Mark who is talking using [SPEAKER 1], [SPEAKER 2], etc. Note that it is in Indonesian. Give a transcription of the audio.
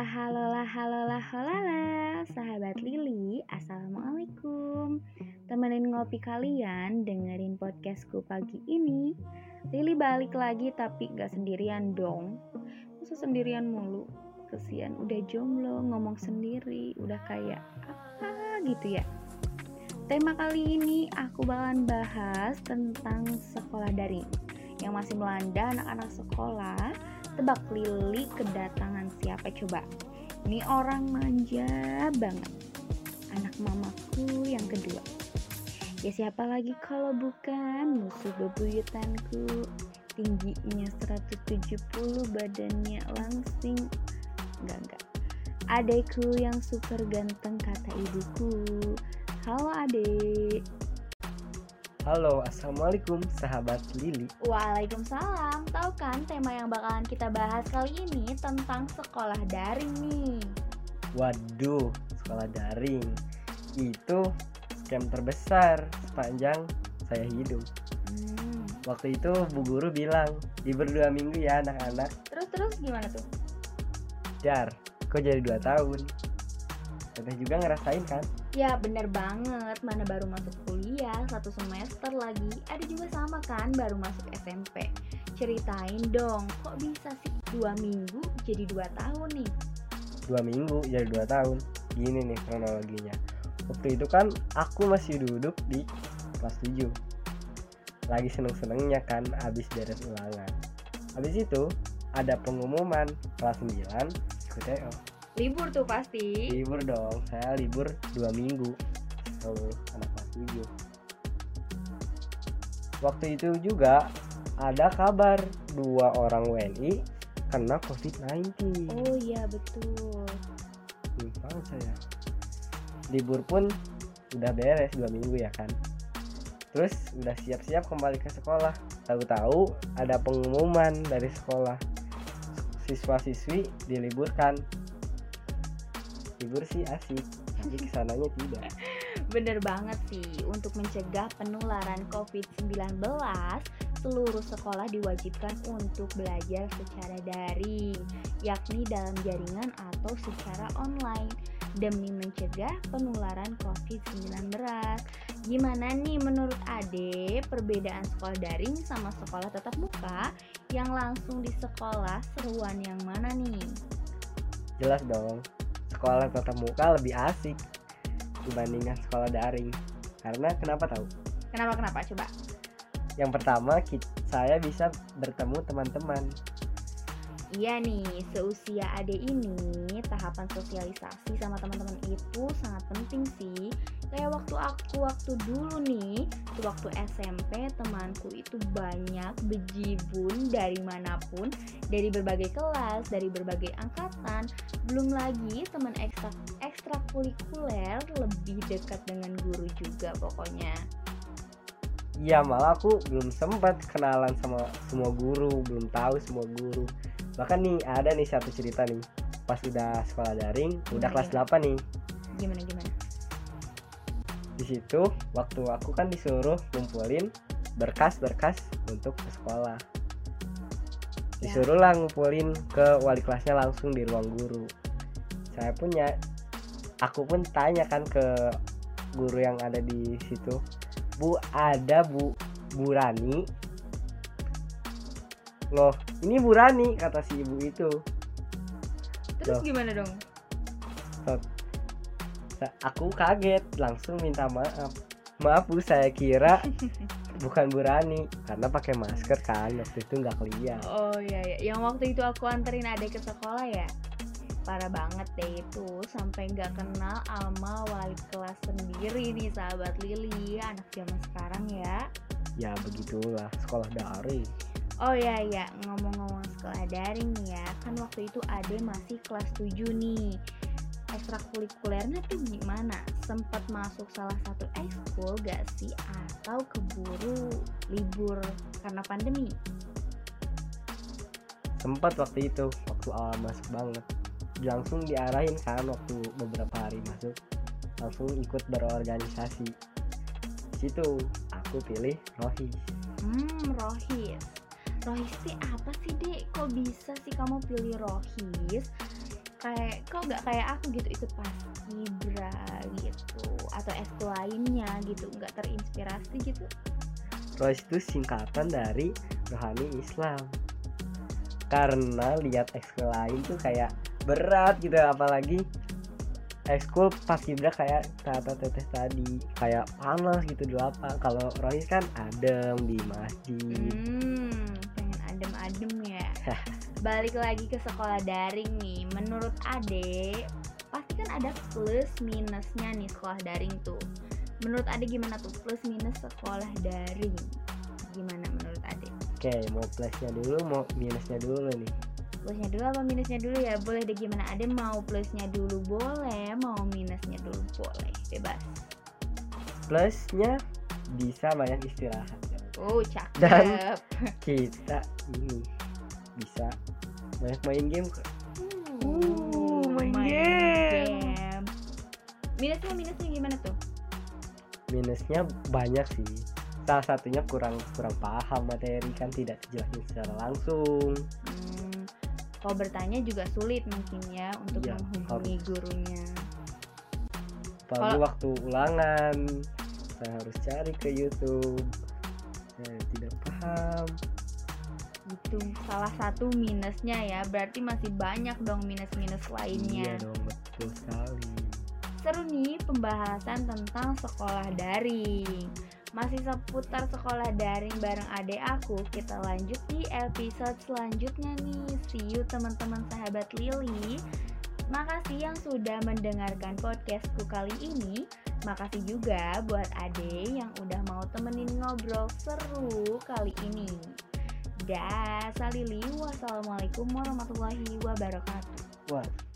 [SPEAKER 1] Halolah, halolah, halolah, halolah Sahabat Lili, Assalamualaikum. Temenin ngopi kalian dengerin podcastku pagi ini. Lili balik lagi tapi gak sendirian dong. Masa sendirian mulu? Kesian udah jomblo, ngomong sendiri Udah kayak apa gitu ya? Tema kali ini aku bakalan bahas tentang sekolah daring. Yang masih melanda anak-anak sekolah Tebak Lili kedatangan siapa coba? Ini orang manja banget. Anak mamaku yang kedua. Ya siapa lagi kalau bukan musuh bebuyutanku. Tingginya 170, badannya langsing. Enggak, enggak. Adekku yang super ganteng kata ibuku. Halo adek.
[SPEAKER 2] Halo, assalamualaikum sahabat Lili.
[SPEAKER 1] Waalaikumsalam. Tahu kan tema yang bakalan kita bahas kali ini tentang sekolah daring nih.
[SPEAKER 2] Waduh, sekolah daring itu scam terbesar sepanjang saya hidup.
[SPEAKER 1] Hmm.
[SPEAKER 2] Waktu itu bu guru bilang libur dua minggu ya anak-anak.
[SPEAKER 1] Terus terus gimana tuh?
[SPEAKER 2] Jar, kok jadi dua tahun? Teteh juga ngerasain kan?
[SPEAKER 1] Ya bener banget, mana baru masuk kuliah satu semester lagi Ada juga sama kan, baru masuk SMP Ceritain dong, kok bisa sih dua minggu jadi dua tahun nih?
[SPEAKER 2] Dua minggu jadi dua tahun. Gini nih kronologinya. Waktu itu kan aku masih duduk di kelas 7 Lagi seneng-senengnya kan abis beres ulangan. Habis itu ada pengumuman kelas 9 ikut TO.
[SPEAKER 1] Libur tuh pasti.
[SPEAKER 2] Libur dong saya libur dua minggu. Kalau anak kelas tujuh waktu itu juga ada kabar dua orang WNI kena COVID-19
[SPEAKER 1] Oh iya betul.
[SPEAKER 2] Banget saya. Libur pun udah beres dua minggu ya kan. Terus udah siap-siap kembali ke sekolah. Tahu-tahu ada pengumuman dari sekolah. Siswa-siswi diliburkan libur sih asik tapi ke sananya tidak.
[SPEAKER 1] Bener banget sih, untuk mencegah penularan COVID-19 Seluruh sekolah diwajibkan untuk belajar secara daring Yakni dalam jaringan atau secara online. Demi mencegah penularan COVID-19 Gimana nih menurut Ade perbedaan sekolah daring sama sekolah tatap muka? Yang langsung di sekolah seruan yang mana nih?
[SPEAKER 2] jelas dong sekolah tatap muka lebih asik dibandingkan sekolah daring. Karena kenapa tahu?
[SPEAKER 1] Kenapa kenapa coba?
[SPEAKER 2] yang pertama ki- saya bisa bertemu teman-teman
[SPEAKER 1] Iya nih, seusia ade ini tahapan sosialisasi sama teman-teman itu sangat penting sih. Kayak waktu aku waktu dulu nih, waktu SMP temanku itu banyak bejibun dari mana pun, dari berbagai kelas, dari berbagai angkatan. Belum lagi teman ekstra ekstrakurikuler lebih dekat dengan guru juga pokoknya.
[SPEAKER 2] Iya malah aku belum sempat kenalan sama semua guru belum tahu semua guru bahkan nih ada nih satu cerita nih pas udah sekolah daring udah
[SPEAKER 1] Gimana,
[SPEAKER 2] kelas
[SPEAKER 1] gimana?
[SPEAKER 2] 8 nih
[SPEAKER 1] Gimana gimana?
[SPEAKER 2] di situ waktu aku kan disuruh ngumpulin berkas-berkas untuk ke sekolah
[SPEAKER 1] Ya.
[SPEAKER 2] disuruh lah ngumpulin ke wali kelasnya langsung di ruang guru saya punya aku pun tanya kan ke guru yang ada di situ bu ada bu bu Rani loh ini bu Rani kata si ibu itu.
[SPEAKER 1] Terus
[SPEAKER 2] Loh.
[SPEAKER 1] gimana dong?
[SPEAKER 2] Aku kaget langsung minta maaf. Maaf bu saya kira bukan Bu Rani karena pakai masker kan waktu itu nggak kelihatan.
[SPEAKER 1] Oh iya, iya. yang waktu itu aku anterin adek ke sekolah ya Parah banget deh itu. Sampai nggak kenal sama wali kelas sendiri nih sahabat Lili Anak zaman sekarang ya.
[SPEAKER 2] Ya begitulah sekolah daring
[SPEAKER 1] Oh iya iya ngomong-ngomong sekolah daring ya Kan waktu itu ade masih kelas 7 nih Ekstrakurikulernya tuh gimana? Sempat masuk salah satu ekskul gak sih? Atau keburu libur karena pandemi?
[SPEAKER 2] sempat waktu itu waktu awal masuk banget langsung diarahin kan waktu beberapa hari masuk langsung ikut berorganisasi Di situ aku pilih Rohis
[SPEAKER 1] Hmm, Rohis. Rohis sih apa sih dek? Kok bisa sih kamu pilih Rohis? kayak kok nggak kayak aku gitu ikut paskibra gitu atau eskul lainnya gitu nggak terinspirasi gitu?
[SPEAKER 2] Rois itu singkatan dari rohani Islam. Karena lihat ekskul lain tuh kayak berat gitu apalagi ekskul pas kibra kayak kata teteh tadi kayak panas gitu di lapang kalau Rois kan adem di masjid.
[SPEAKER 1] Hmm adem-adem ya balik lagi ke sekolah daring nih. Menurut Ade pasti kan ada plus minusnya nih sekolah daring tuh. Menurut Ade gimana tuh plus minus sekolah daring? Gimana menurut Ade?
[SPEAKER 2] Oke mau plusnya dulu mau minusnya dulu nih?
[SPEAKER 1] Plusnya dulu apa minusnya dulu ya? Boleh deh gimana? Ade mau plusnya dulu boleh mau minusnya dulu boleh. Bebas.
[SPEAKER 2] Plusnya bisa banyak istirahat
[SPEAKER 1] oh cakep.
[SPEAKER 2] Dan- kita ini bisa banyak main game kok
[SPEAKER 1] Uh,
[SPEAKER 2] main game.
[SPEAKER 1] game. minusnya minusnya gimana tuh?
[SPEAKER 2] Minusnya banyak sih. Salah satunya kurang kurang paham materi kan tidak dijelasin secara langsung.
[SPEAKER 1] Hmm, kalau bertanya juga sulit mungkin ya untuk
[SPEAKER 2] Iya,
[SPEAKER 1] menghubungi gurunya.
[SPEAKER 2] apalagi
[SPEAKER 1] Kalau-
[SPEAKER 2] waktu ulangan saya harus cari ke YouTube saya tidak paham
[SPEAKER 1] Itu salah satu minusnya ya. Berarti masih banyak dong minus-minus
[SPEAKER 2] iya
[SPEAKER 1] lainnya.
[SPEAKER 2] dong betul sekali
[SPEAKER 1] Seru nih pembahasan tentang sekolah daring. Masih seputar sekolah daring bareng adek aku. Kita lanjut di episode selanjutnya nih. See you teman-teman sahabat Lili. Makasih yang sudah mendengarkan podcastku kali ini. Makasih juga buat Ade yang udah mau temenin ngobrol seru kali ini. Dah, Salili. Wassalamualaikum warahmatullahi wabarakatuh.